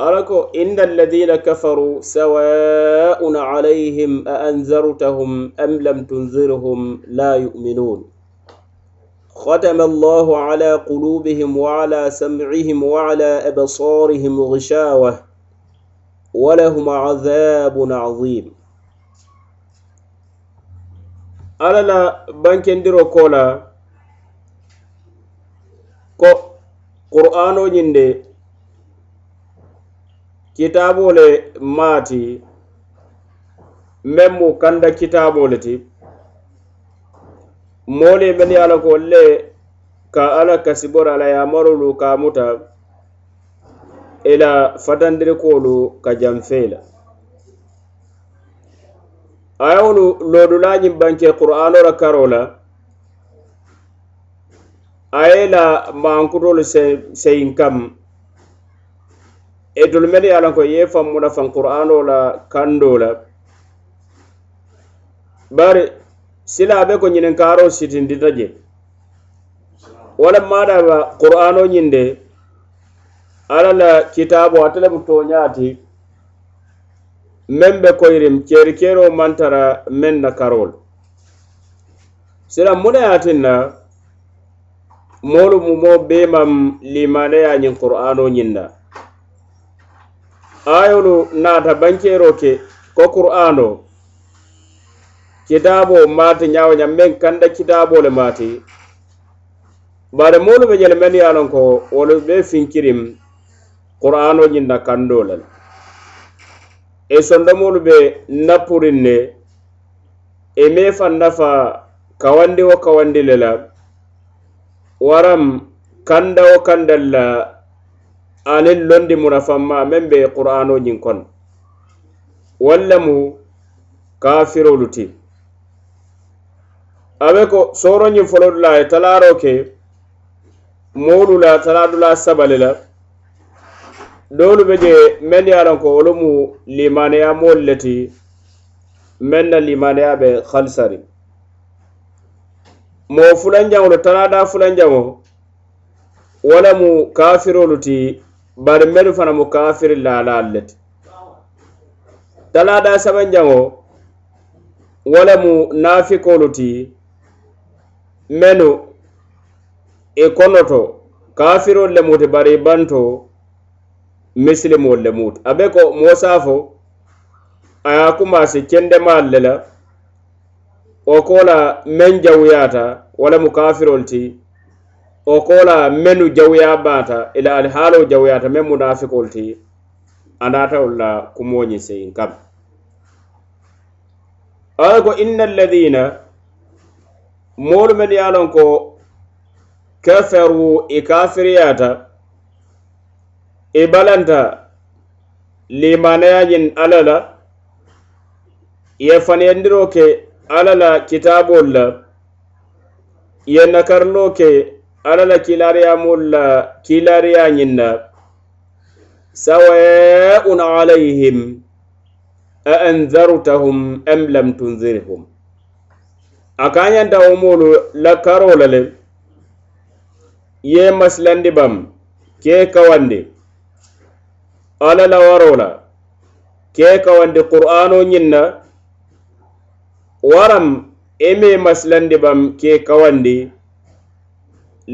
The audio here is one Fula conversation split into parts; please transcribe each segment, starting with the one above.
أرك إن الذين كفروا سواء عليهم أأنذرتهم أم لم تنذرهم لا يؤمنون ختم الله على قلوبهم وعلى سمعهم وعلى أبصارهم غشاوة ولهم عذاب عظيم ألا لا بانكين ديرو كولا كو قرآنو kitabo le maati memmu kanda kitabo le ti moolu men ye ala ko le ka ala kasibor ala yamarolu kamuta ila fatandirikolu ka e janfeila ayewolu lodulañin banke qur'anola karo la a ye la mankutolu seyin kam edul mel ye lanko ye fanmula fan qur'ano la kando la bari silabe ko ñininkaro sitindita je walla madaba qur'ano ñinde ala la kitabo ate lebu toñati men be koyrim ceri kero mantara men na karol sila munayatin na moolu mumo bemam limaneya ñin qur'ano ñinna ayolu naata bankero ke ko qur'ano kitabo maati ñawoñam men kanda kitabole maati bare molu be ñele men yalon ko wolu be finkirim qur'ano ñinna kandolal e sondo molu be nappurin ne e me fan nafa kawandi wo kawandi lela waram kanda wo kandal la anin londi munafanma men be qur'ano ñin kono wallemu kafirolu ti a be ko soroñin folodula ye talaro ke moolu la taladula sabali la doolu be je men ye alan ko wolu mu limaneya moolu le ti men na limaneya be halisari moo fulanjaŋolu talada fulanjaŋo wala mu kafirolu ti bari melu fana mu kafiri lalal leti talada saban jango wala mu nafi koluti menu e konoto kafiro le muti bari banto mislimo le muti abe ko mosafo aya kuma si kende mallela o kola men jawuyata wala mu kafiro ti o kola menu jawya bata ila al halo jawya ta memu da afikolti anata ulla kumoni sayin kam ko inna alladhina mol men yalon ko kafaru ikafiriyata ibalanta limanayajin alala ye fanyandiro ke alala kitabolla ye nakarlo ke alla la kilariyamolu la kilariya ñiŋ na sawaun alayhim a anzartahum am lam tunzirhum a ka ñanta womolu la karo la le ye masilandi bam ke kawandi alla la waro la ke kawandi qur'ano ñiŋ na waram ime masilandi bam ke kawandi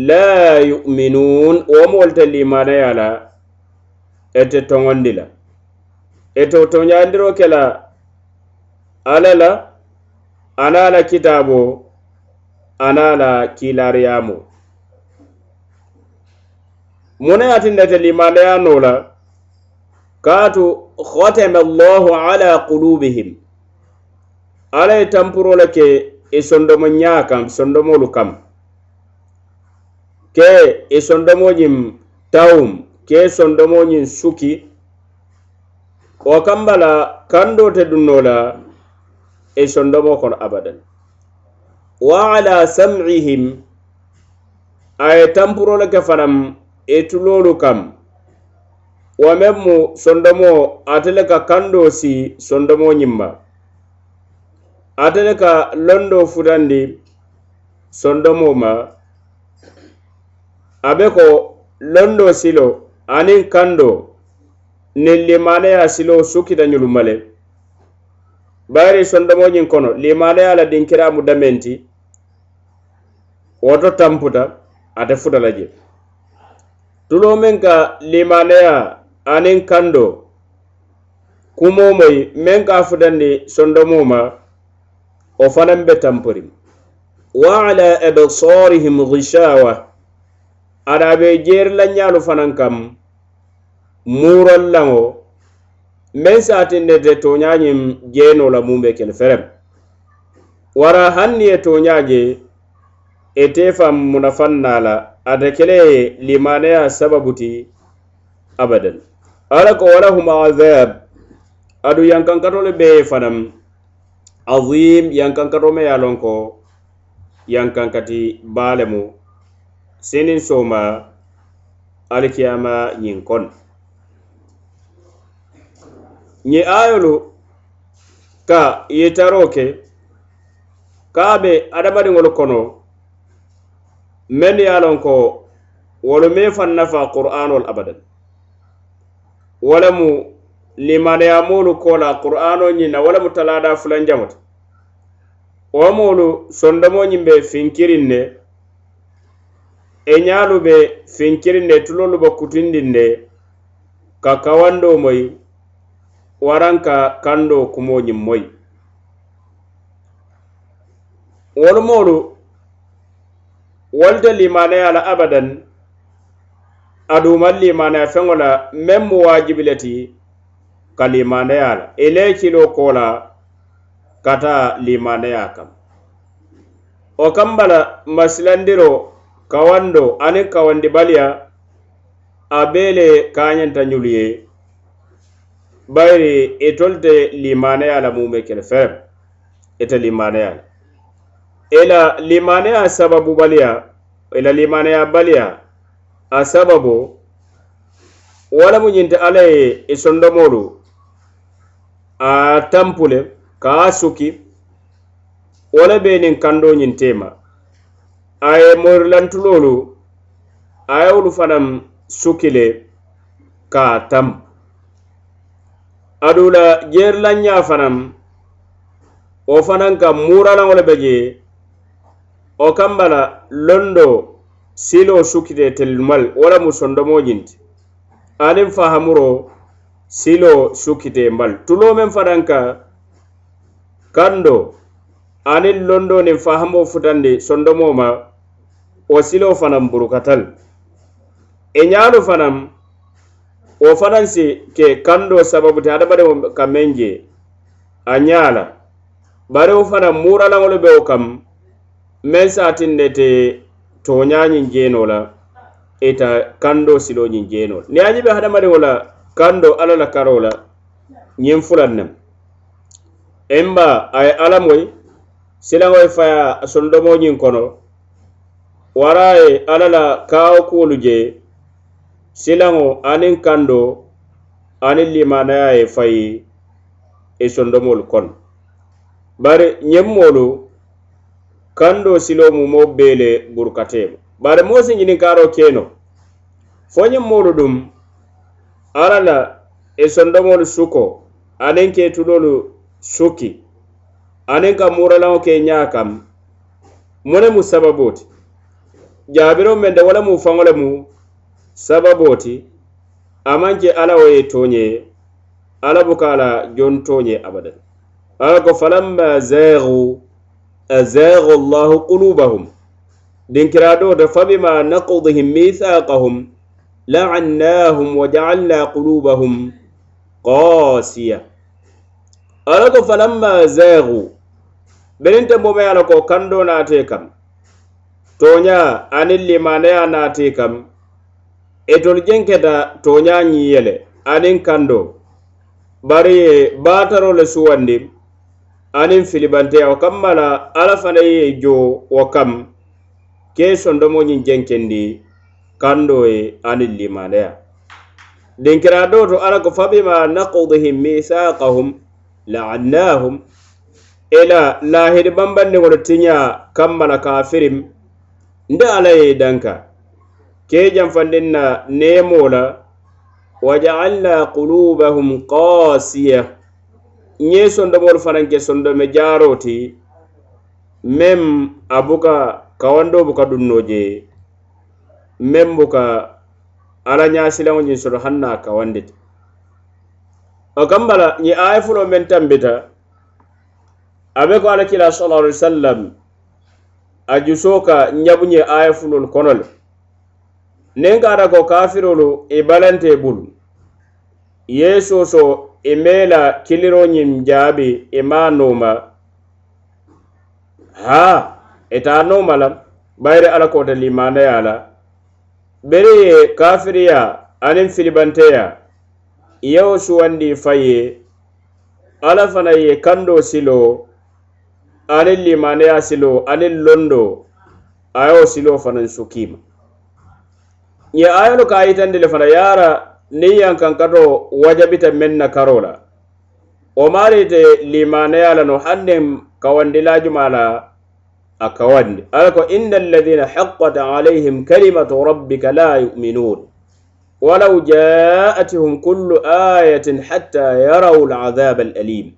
laa yuminun womolte limanaya la ete toŋondi la ete wo toñandiro ke la alla la ana la kitabo ana la kilariyamo muna yatindete limanayano la kaatu hotema llahu ala kulubihim alla ye tampurola ke i sondomo ñaa kam sondomolu kam ke i e sondomoñin tawum ke i e sondomoñin suki wa kambala kando te dunno la i e sondomo kono abadan wa ala sam'ihim a ye tanpurolu ke fanaŋ i tuloolu kam wa meŋ mu sondomo ate le ka kando si sondomoñiŋ ma ate le ka londo futandi sondomo ma abe ko londo silo anin kando nin limanaya silo sukita ñulumale bayri sondomoñin kono limanaya la dinkiramu damenti woto tamputa ate futala je tulo men ka limanaya anin kando kumo moy men ka futandi sondomo ma o fanan be tampori wa ala absarihim ghishawa ada be jeri la nyaalu fanan kam muural lawo men satinne de toñañim jeno la mumbe kel ferem wara hanni e toñaje e tefam munafannala ada kele limaneya sababuti abadan ala ko wala huma azab adu yankankatole be fanam azim yankankatome yalonko yankankati balemu senin soma alikiyama ñin kono ñi ayolu ka yitaro ke ka be adamadiŋolu kono mennu ye lon ko wolu me fan nafa qur'anol abadan wolemu limaneyamolu kola qur'ano ñinna wolemu talada fulanjamoto womolu sondomo ñin be finkirin ne e ñaalu be finkirinde tulolu ba kutindinde ka kawando moy waranka kando kumoñin moy wolumolu wolde limanaya la abadan aduman limanaya feŋo la meŋ mu waajibi le ti ka limanaya e la ile kilo kola kata limanaya kam wo kam bala masilandiro kawando aniŋ baliya a bee le kaañanta ñolu ye bayiri itolu te limaneya la mume kele feŋ ite limaneya la ila limaneya sababu baliya ila limaneya baliya a sababu mu ñinti alla ye i sondomolu a tampule ka a suki wo be niŋ kando ñiŋ tema a ye moori lantuloolu a ye wolu fanaŋ sukile ka a tam aduŋ la jeeri la ňaa fanaŋ wo fanaŋ ka muuraalaŋo le be jee wo kamba la londo siiloo sukite telumalu wo la mu sondomoo ňinti aniŋ fahamuro siiloo sukite mbalu tuloo meŋ fanaŋ ka kando aniŋ londo niŋ fahamoo futandi sondomoo ma o silo fanan burukatal e ñaano fanan o fanan si ke kando sababu te adamadeo kammen je a ñaala bare wo fanan muuralaŋolu be wo kam meŋ saatin ne te toñañiŋ jeno e la ita kando siloñiŋ jeno la niŋ a ñibe hadamadiŋo la kando alla la karo la ñiŋ fulan nem emba a ye alla moyi silaŋo ye faya soldomoñiŋ kono waraye ala la kawo kulu je silango anin kando anin limanaya ye fayi i e sondomolu kono bari ñemmolu kando silomu mo bele burkatemo bari mo si ñininkaro keno fo ñemmolu dum ala la i e sondomolu suko anin ke tulolu suki anin ka muralaŋo ke ñakam mune mu sababoti jaabiro mende wala mu faŋole mu sababoti amaŋ ke ala wo ye toñe ala buka la joŋ toñe abadan ala ko falamma zaru azaru llahu kulubahum dinkira dote fabima nakudihim mithaqahum la'annahum wa ja'alna qulubahum qasiya ala ko falamma zaru benin tembo me ala ko kando na te kam toña anin limanaya naati kam itol jenketa toña ñiyele anin kando bari ye baataro le suwandi anin filibanteya wo kam mala ala fana ye jo wo kam ke sondomoñin jenkendi kando ye anin limanaya dinkira do to ala ko fabima nakudihim misakahum la'annahum ila lahidi bambanni wolo tiña kam mala kafirim la nda ala ye danka ke janfanden na nemo la wajaalna qulubahum qasiya ye sondomolu fananke sondome jaro ti mem abuka kawando buka dunno je mem buka ala ñasilaŋo ñiŋ soto haŋ na kawandi ti o kambala ñiŋ aye fulo meŋ tambita a be ko alakila sallallahu alaihi wasallam a juso ka ɲabu ɲe aya funol kono le nin kata ko kafirolu i balante bulu yeso so i mela kiliro ɲin jaabi i ma noma ha ita noma la bayiri ala kota limanaya la beri ye kafiriya anin filibanteya yewo suwandi faye ala fana ye kando siloo aniŋ limaneya siloo aniŋ londoo a ye wo siloo fanaŋ sukiima ye ayolu ka yitandi le fana yaara niŋ yankankato wajabita menna karola karo la wo maariite limaneya la no hanniŋ kawandilajuma la a kawandi ala ko inna alladina haqqat alayhim kalimatu rabbika la yuminun ولو جاءتهم كل آية حتى يروا العذاب الأليم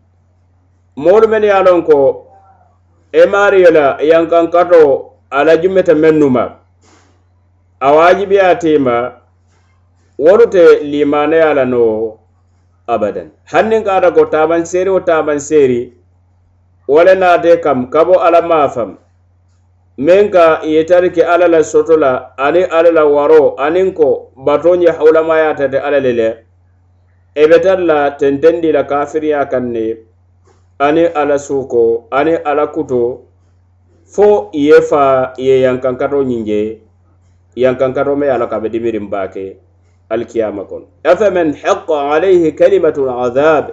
مول من يالونكو e maariyo la yankankato ala jumeta mennuma a waajibiya tema wolu te la no abadan hannin ka ata ko tabanseeri wo tabanseeri wo le kam ka bo ala mafam meŋ ka ye tariki alla la soto la ani ala la waro aniŋ ko bato y'a hawulamayata te alla la tentendi la kafiriya ne ani ala suko ani ala kuto fo ye fa ye yankankato ñiŋ yankankato me ala kabe dimirin baake alkiyama kon afa man haqa alayhi kalimatu alazab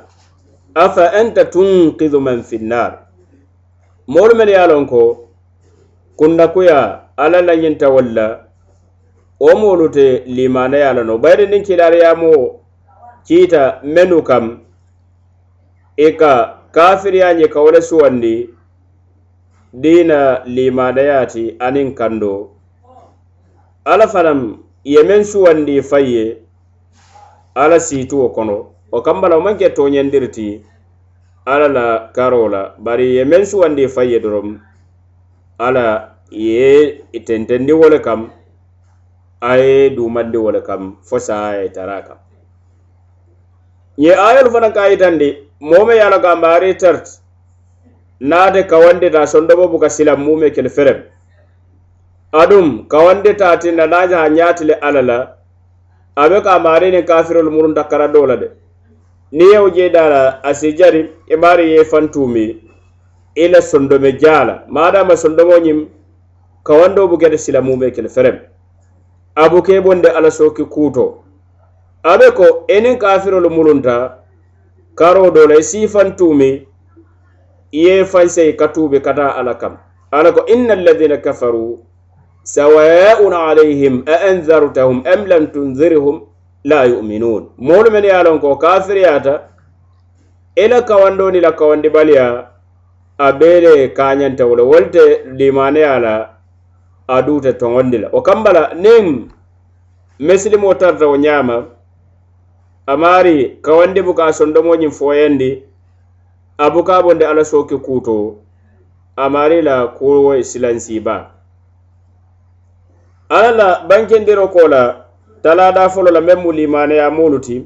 afa anta tunqidhu man fi nnar moolu mel ye a loŋ ko kunnakuya ala lañinta walla wo moolu te limanaya la no bayiri niŋ kilaariyamoo kiita mennu kam i ka kafiriyaaje ka wo le suwanndi diina limanayaati aniŋ kando alla fanaŋ ye meŋ suwanndi fay ye alla siituwo kono o kamba la wo maŋ ke tooñendiri ti alla la karo la bari ye meŋ suwanndi fay ye doroŋ alla ye tentendi wo le kam a ye duumandi wo le kam fo saa ye tara kam ye ayolu fanaŋ ka yitandi moome ye a la ka maari tarti naate kawandita sondobo buka sila mume kele ferem adum kawandita tinna na jaha ñaati le ala la a be ka maari nin kafirolu murunta kara do la de ni yeo jeidala a si jari i e maari ye fantumi i la sondome jaala madama sondomo ñim kawando bukede sila mume kele ferem abuke bonde ala soki kuto abe ko enin kafirolu murunta karo do la sifan tumi ye fayse ka tuubi kata ala kam ala ko inna alladhina kafaru sawa'un alayhim a anzartahum am lam tunzirhum la yu'minun mol men ya lon ko kafiriyata ela kawando ni la kawandi baliya a bele kanyanta wala walte limane ala aduta tongondila o kambala nem meslimo tarta o nyama amari kawandi buka sondomoñin foyandi a buka bonde ala soki kuto amari la kuwo e silansiba ala la bankendiro ko la talada folo la men mu limaneya muluti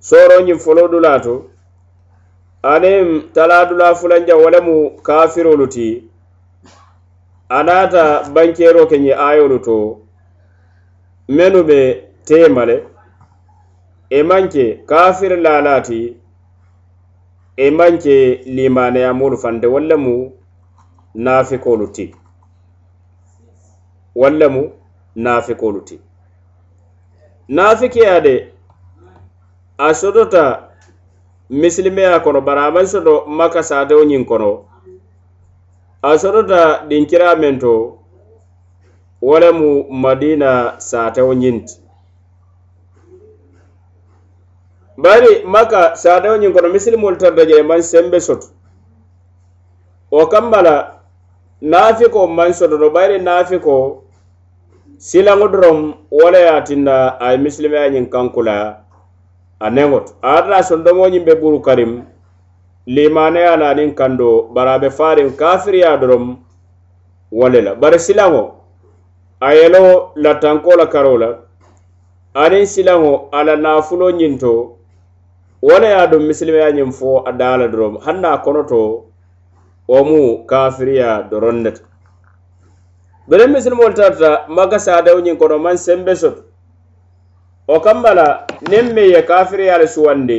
soroñin folo dulato anin taladula fulanja wale mu kafiroluti anata bankero keñi ayolu to menu be temale e manke kafir lalati e manke limanaya mulu fande walla mu nafikolu ti walla mu nafikolu ti nafikeya de a sodota misilimeya kono bara aman sodo maka satewo ñin kono a sodota ɗinkira men to wala mu madina satewo ñinti bari maka sadawo ñin kono misilimolu tarda jee maŋ sembe soto wo kamma la naafiko maŋ sototo bari naafiko silaŋo doroŋ wo la ye tinna a ye misilimaya ñiŋ kankula a neŋoto aata sondomo ñiŋ be buru karim limanaya la aniŋ kando bari a be faariŋ kafiriya doroŋ wo le la bari silaŋo a yelo lattankola karo la aniŋ silaŋo a la naafulo ñiŋ to wo le ye a loŋ misilimeya ñiŋ fo a daa la doroŋ hani a kono to wo mu kafiriya doroŋ ne to bere misilimolu tarata maka saadewo ñiŋ kono maŋ sembe soto wo kammala la niŋ meŋ ye kafiriya le suwandi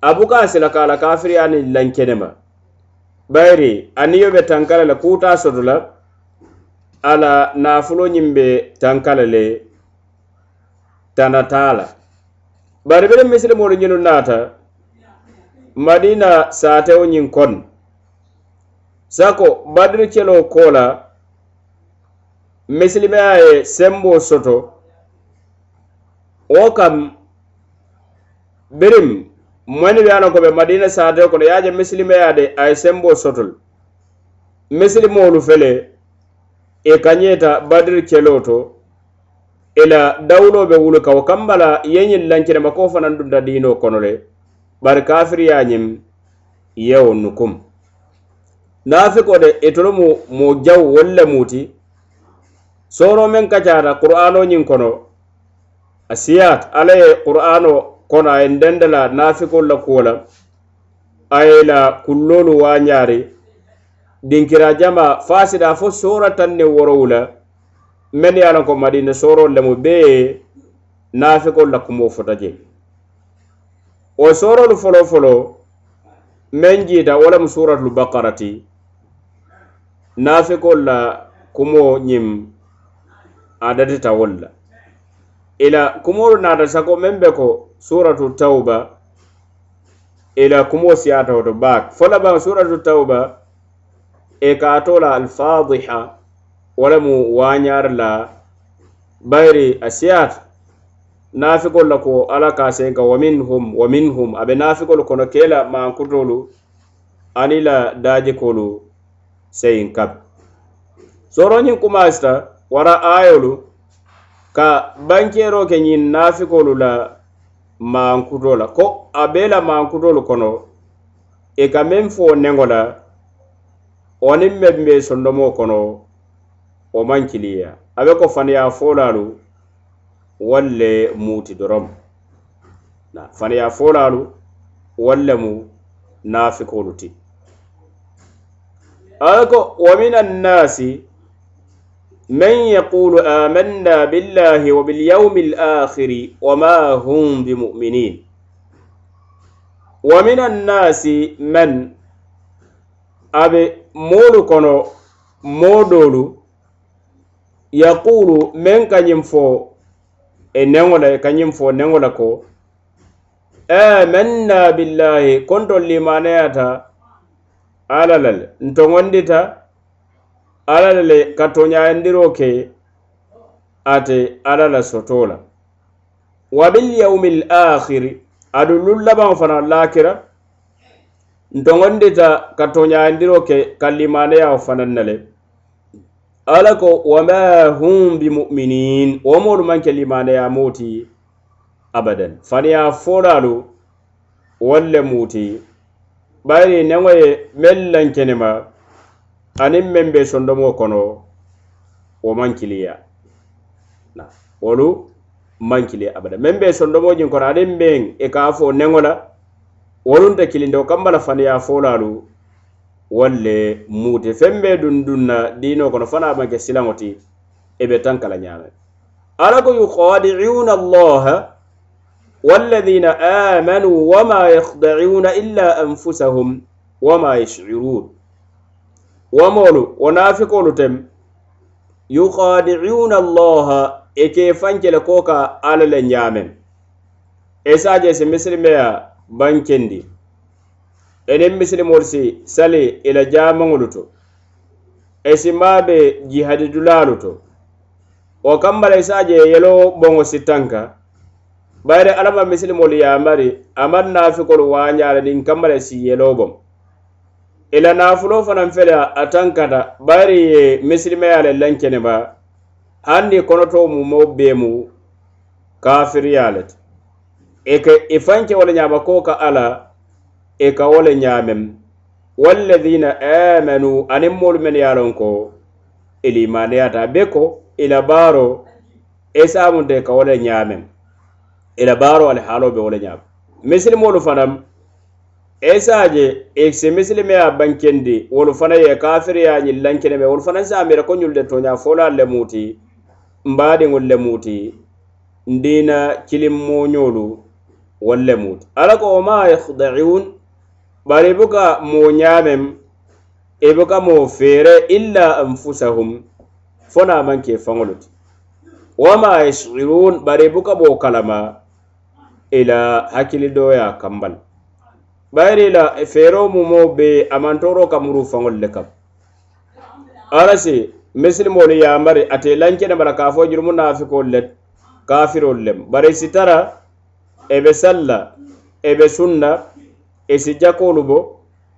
a buka a sila ka a la kafiriya niŋ lankene ma bayiri aniŋ yo be tankala le kuutaa soto la a la naafulo ñiŋ be tana la bari bene misilimolu ñinu naata madina saatewo ñiŋ kon sako badiri kelo kola misilimeya ye sembo soto wo kam birim moyni be a lonko be madina saatewo kono yaaje misilimeya de a ye sembo sotol misilimolu fele ì e kañeta badiri kelo to ila dawuloɓe wulu kawo kambala yeñin lancinema ko fanan dunta dino kono le bari kafiriyañim yewo nukum nafiko de itolumu e mo jaw wolle muti soro men kacata qur'anoñin kono a siyat ala ye qur'ano kono aye dendela nafikol la kuwola ayela kullolu wañari dinkira jama fasida fo sora tan ne worowula men ye lanko madina soro lemu bee nafikol la kumo fota je wo sorolu folofolo men jiita wo lemu suratul bakara ti nafikol la kumo ñim adatita wol la ila kumolu naata sako men be ko suratu tauba ila kumo siyatawoto bak folaba suratu tauba e ka tola alfadiha walamu wañar la bayri asiyat nafikol la ko ala ka senka wa minhum wa minhum abe nafikol kono kela mankutolu ani la dajikolu sein kab soroñin kumasita wara ayolu ka bankero ke ñin nafikolu la mankuto la ko abe la mankutolu kono i e ka meŋ fo nego la wanin meŋ be sondomo kono o man kiliya a be ko faniya folalu walle muti dorom na faniya folalu walle mu nafikolu ti aa ko wa min annasi man yaqulu amanna billahi wa bil yawmi al akhiri wa ma hum bi mu'minin wa min annasi man abe molu kono modolu mo yaqulu men kañim fo e neŋola kañim fo neŋola ko amanna billahi kontol limanayata alalal ntoŋondita alalal ka toñayandiro ke ate alala soto la wa bilyaumi lakhiri adu lul labaŋo fana lakira ntoŋondita ka toñayandiro ke ka limanayawo fanan na le ala ko wama hum bimuminin womolu manke limanaya moti abadan faniya folalu walle muti bari nenŋo ye men lankenema aniŋ meŋ be sondomo kono wo maŋ kiliya wolu maŋ kili abada meŋ be sondomo jiŋ kono aniŋ meŋ ì e ka fo nenŋo la wolunte kilinde wo kambala faniya folalu walle mute fembe dun dunna dino kono fana make silaŋoti ebe tankala ñame ala ko yukhadiuna allah walladhina amanu wama yakhdauna illa anfusahum wama yashurun womolu wo nafikolu tem yukhadiuna allah e ke fankele koka ala le ñamen esaje se misilimeya bankendi enen misilimolu si sali i la jamaŋolu to e si maabe jihadi dulaalu to wo kamma la isa je yelo boŋo sittanka bayiri allama misilimolu yamari amaŋ naafikolu waañaa la niŋ kamma la si yelo boŋ i la naafulo fanaŋ fela a tankata bayiri ye misilimaya le lankene ba hanni konoto mu mo beemu kafiriya le ti i ka i fanke wo le ñaama ko ka a la e ka wo le ñaamen walladina amanu aniŋ moolu men ye a loŋ ko ilimaneyata be ko ila baaro e saamunta ka wo le ñaamen ila baaro ali haaloo be wo le ñaamen misilimoolu fanaŋ e saaje e si misilime ye a bankendi wolu fanaŋ ye kafiri ye a ñiŋ lankine me wolu fanaŋ saamira ko ñolu de tooña foolu al le muuti mbaadiŋolu le muuti ndiina kilimmoñoolu wolu le muuti ala ko wo ma yahdaiun bari i buka moo ñaamem i e buka moo feere illa anfusahum fo na man ke faŋolu ti wama yasiruun bari i buka moo kalama ila hakkili doya kambal bayiri la e feeroo mumo be a mantoro kamuru faŋolu le kam arasi misilimoolu yambari ate lankene bala ka fo jurumu naafikoolu le kafirolu lem bari sitara ebe salla ebe sunna esi jakolu bo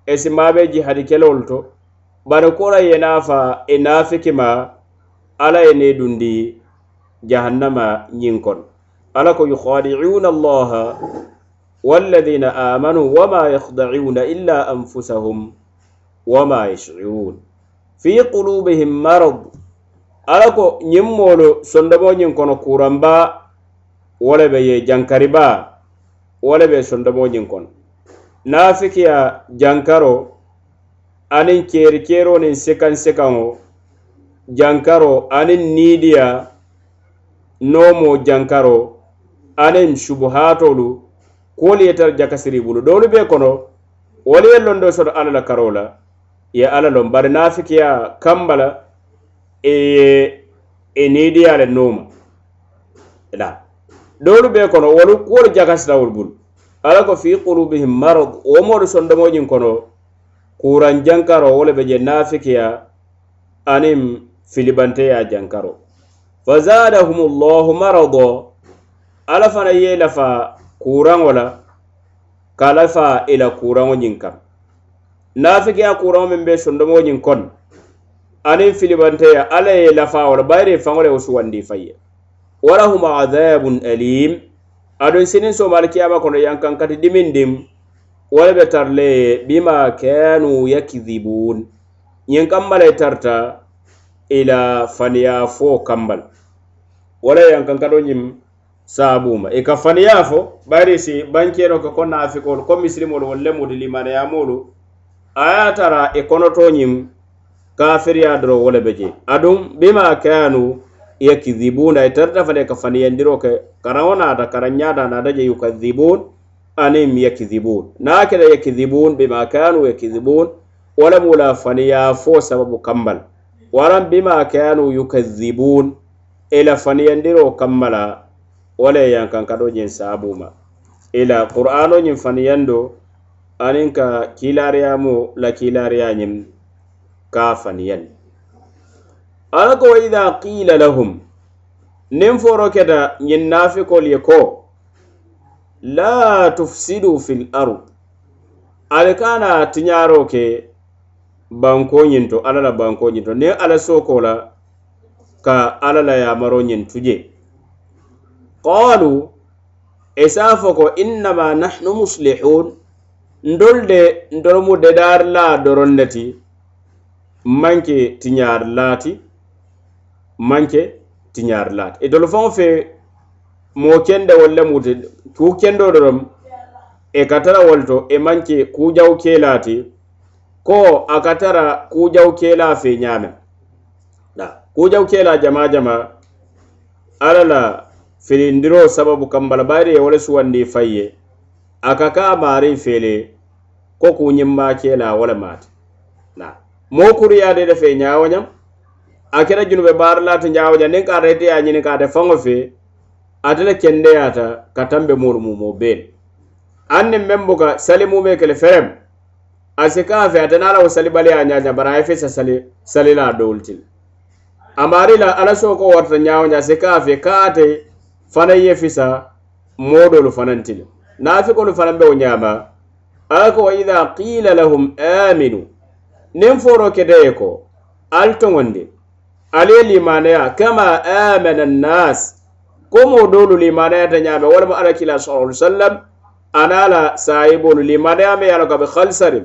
esi mabe ji hadi kelol to bare kola ye nafa e nafikima ala e ne dundi jahannama nyin kon ala ko yukhadi'una allah walladhina amanu wama yakhda'una illa anfusahum wama yash'urun fi qulubihim marad ala ko nyim molo sondabo nyin kono kuramba wala be ye jankariba wala be sondabo nyin kono nafikiya jankaro anin kerikeronin sekan sekanwo jankaro anin nidiya nomo jankaro anin shubuhatolu koliyetar jakasiri bulu dolu be kono woliye londo soto alala karola ya e alalon bari nafikiya kambala e, e nidiyale noma la dolu be kono wolu kuwolu jakasirawol bulu ala ko fi qulubihim marad wo moolu sondomoñiŋ kono kuran jankaro wo le be je nafikiya aniŋ filibanteya jankaro fazadahum llahu marado ala fana ye lafa kuraŋo la ka lafa ila kuraŋo ñiŋ kaŋ nafikiya kuraŋo meŋ be sondomoñiŋ kono aniŋ filibanteya alla ye lafa wo la bayiri faŋo le wo suwandi fayye wa lahum adabun alim aduŋ sinin somali kiyama kono yankankati dimin dim wo le be tara le ye bima kanu yakizibun ñiŋ kamma la tarta ila faniya fo kambal wo la yankankato ñiŋ saabuma ì ka faniya fo bari si bankeno ke ko naafikolu ko misilimolu wolu lemuti limaneyamolu a ye tara ì e konoto ñiŋ kafiriya doro wo le be je aduŋ bima kanu ka yakdhibuna itartafada yakafaniyandiroke na daje yukadhibun ani kidhibun anim yakdhibun nakeda yakdhibun bima kanu ya kidhibun mula walamula ya fo sababu kambal walam bima kanu yukadhibun ila faniyandiro kammala wala yankankado ñin saabuma ila qur'ano ñin faniyando anin aninka kilariamu la kiilariya ñin ka faniyandi alla ko wa ida qiila lahum nin foro keta ñin naafikolu ye ko la tufsidu fil ard ali kana tiñaaro ke banko ñin to alla la banko ñin to nin alla soko la ka alla la yamaro ñin tuje qaalu isaa fo ko innama nahnu muslihun ndol de ndol mu dedaari la doron ne ti manke tiñaari laati manke ti ñaar laata e dolo faŋo fe moo kende wolle muti kuu kendo dorom e katara wol to e manke kuu jaw keelaati ko a katara kuu jaw keela fe ñaame kuu jaw keela jama jama alla la filindiro sababu kambalabayiri ye wo le suwandi fay ye a ka ka maari feele ko kuu ñimmaa keela wo le maati moo kuriyaade de fe ñaawo ñam a kera junube baara laati jawoja niŋ ka rete ya ñini kaate faŋo fe ate le kendeyaata ka tambe moolu mumo bee aŋ niŋ meŋ buka salimu mee kele ferem a si ka fe ate naa la wo salibaliya ñaaña bari a ye fe sa sali salilaa doolu ti amaari la ala sooko warata ñaawoja a si ka fe ka ate fanaŋ ye fisa moodoolu fanaŋ ti le naafikolu fanaŋ be wo ñaama ala ko wa ida qiila lahum aaminu niŋ fooro keteye ko ali toŋondi ali limanaya kama amana annas komo dolu limanayata ñame walamo alakila sa ai sallam anala sayibolu limanaya me yalo kabe khalsari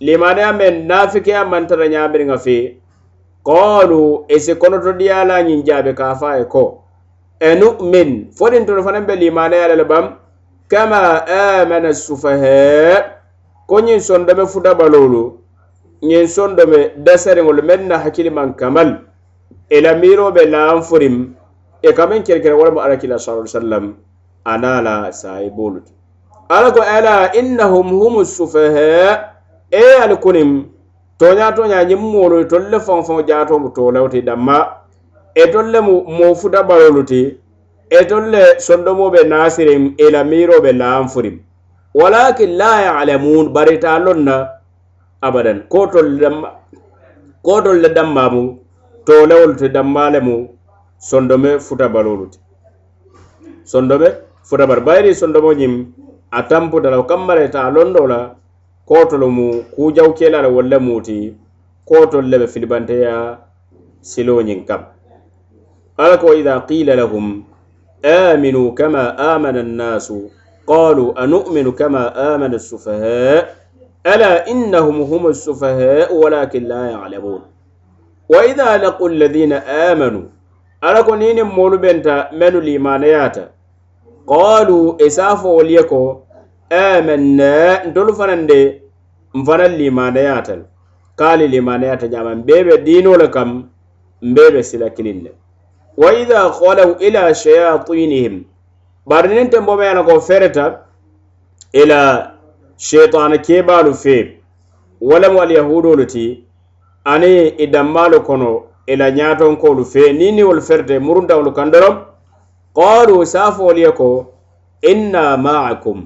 limanaya me nafikeya mantara ñamiriŋa fe kolu esi konoto diyala ñin jabe kafaye ko enumin fodin tono fanan be limanaya lel bam kama amana sufahe ko ñin sondome fudabalolu ñin sondome daseriŋolu men na hakkili man kamal e la miiroo be laan furim e kamen kerekere wolemo alakila sa sallam anaala saayibolu ti ala ko ala innahum humu sufaha e alkunim toña toña ñiŋ moolu tolu le faŋo faŋo jaatomu toolew ti damma e tolu le moo futa baloolu ti e tolu le sondomoo be naasirim e la miiroo be laan furim walakin la yaalamun bari taa loŋ na abadan ko tolu le damma ko tolu le dammaa mu toolewolu te dammaale mu sondome futabaloolu ti sondome futabalu bayiri sondomo ñiŋ a tanputala wo kammaleta a londo la kootolu mu kuujaw keelaala wolle mu ti kootolu le be filibanteya siloo ñiŋ kam ala ko ida qiila lahum aminu kama amana annaasu qaalu anu'minu kama amana assufahaa ala innahum hum assufahaa walakin la yalamuun ya wa idha laqu alladhina amanu ala ko nini molu benta menu limana yata qalu isafo e waliye ko amanna ntolu fanande nfanan limana yatal kali limana yata ñama mbebe dinole kam mbebe sila kininne wa idha khalaw ila shayatinihim bari ninte mbome yana ko fereta ila sheitana kebalu fe walam wal yahudolu ti ani i dammaalu kono i la ñaatonkoolu fee ni ni wolu ferde murundawolu kandorom qaalu saafoolu ye ko inna maakum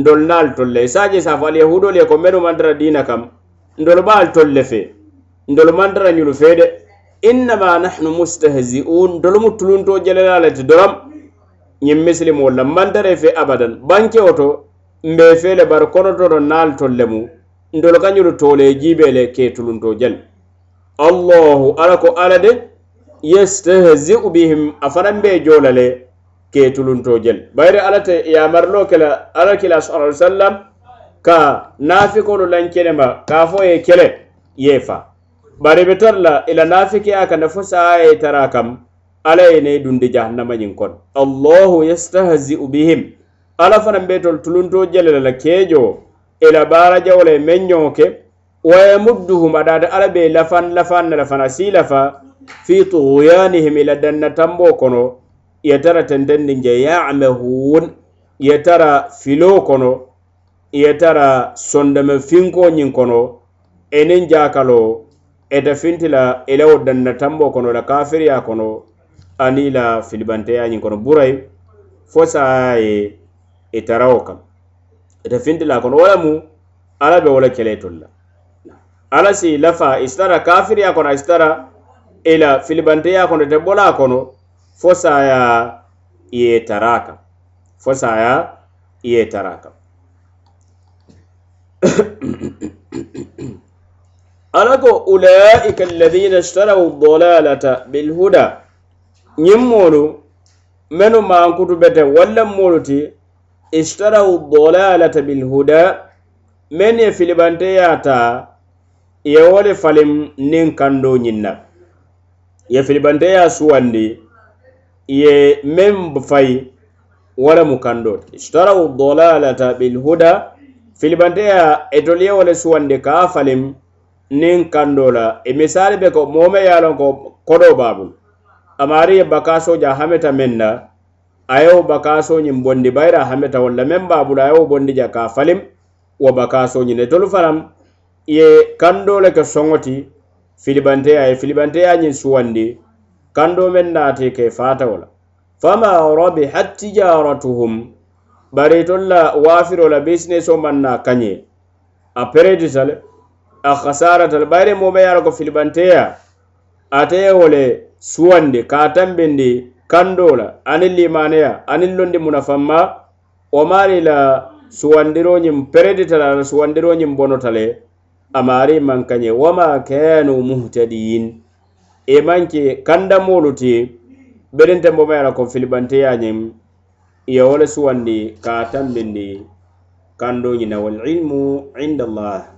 ndol naalu tolle saaje saafo alyahudoolu ye ko menu mandara diina kam ndol baalu tolle fee ndol mandara ñulu fee de innama nahnu mustahzi'un ndol mu tuluntoo jelela le te dorom ñiŋ misilimoo la mandare fe abadan bankewo to mbee fee le bari konototo naalu tolle mu ndol ka ñulu toolee jiibee le ke tuluntoo jele allahu ala ko ala de yestehziu bihim afanan be jolale ke tulunto jel bayri alate yamarlo kela ala kila sala i sallam ka nafikolu lankenema kafo ye kele yefa bari be tar la ila nafike a kana fo saaye tara kam ala ye ne dundi jahannamañin kon allahu yestehziu bihim ala fanan be tol tulunto jelela la kejo ila bara jawla e men ñoo ke okay? wa yamudduhum adaada ala be lafan lafan na lafana si lafa fi tuguyanihim ila danna tambo kono yetara tendendin je yamehun yetara filo kono yetara sondeme finkoñin kono enin jakalo eta fintila elawo danna tambo kono la kafiriya kono ani la filibanteyañin kono buray fo saye itarawo kam eta fintila kono wala mu ala be wala keletolla alla si i lafa i sitara kafiriya kono i sitara i la filibanteya kono ite bola kono fo saya i ye tara kan fo saya i ye tara kan alla ko ulaika alladina istarau dalalata bilhuda ñiŋ moolu menu mankutu bete walla moolu ti istarau dalalata bilhuda men ye filibanteya taa ye wo le falim niŋ kando ñiŋ na ye filibante ye a suwandi ye meŋ fayi wo le mu kando istarau dolalata bilhuda filibanteya etoliye wo le suwandi ka a falim niŋ kando la e misali be ko moo me ye a loŋ ko kodo baabulu amaari ye bakaso ja hameta meŋ na a ye wo bakaso ñiŋ bondi bayira hameta wolla meŋ baabulu a ye wo bondi ja ka a falim wo bakaso ñiŋ etolu fanaŋ ye kando le ke soŋoti filibanteya ye filibanteya ñiŋ suwandi kando meŋ naati ke fatawo la fama rabi hattijaratuhum bari itolu la waafiro la bisineso maŋ na kaŋe a peredita le a hasarata le bayiri mome ye a la ko filibanteya ate ye wo le suwandi ka a tambindi kando la aniŋ limaneya aniŋ londi munafanma wo maari la suwandiro ñiŋ peredita la a la suwandiro ñiŋ bonota le amari man kanye wama kanu muhtadin e manke kanda moluti beden tembo mayara ko filibante yanyem ya wala suwandi ka tambindi kando nyina wal ilmu inda allah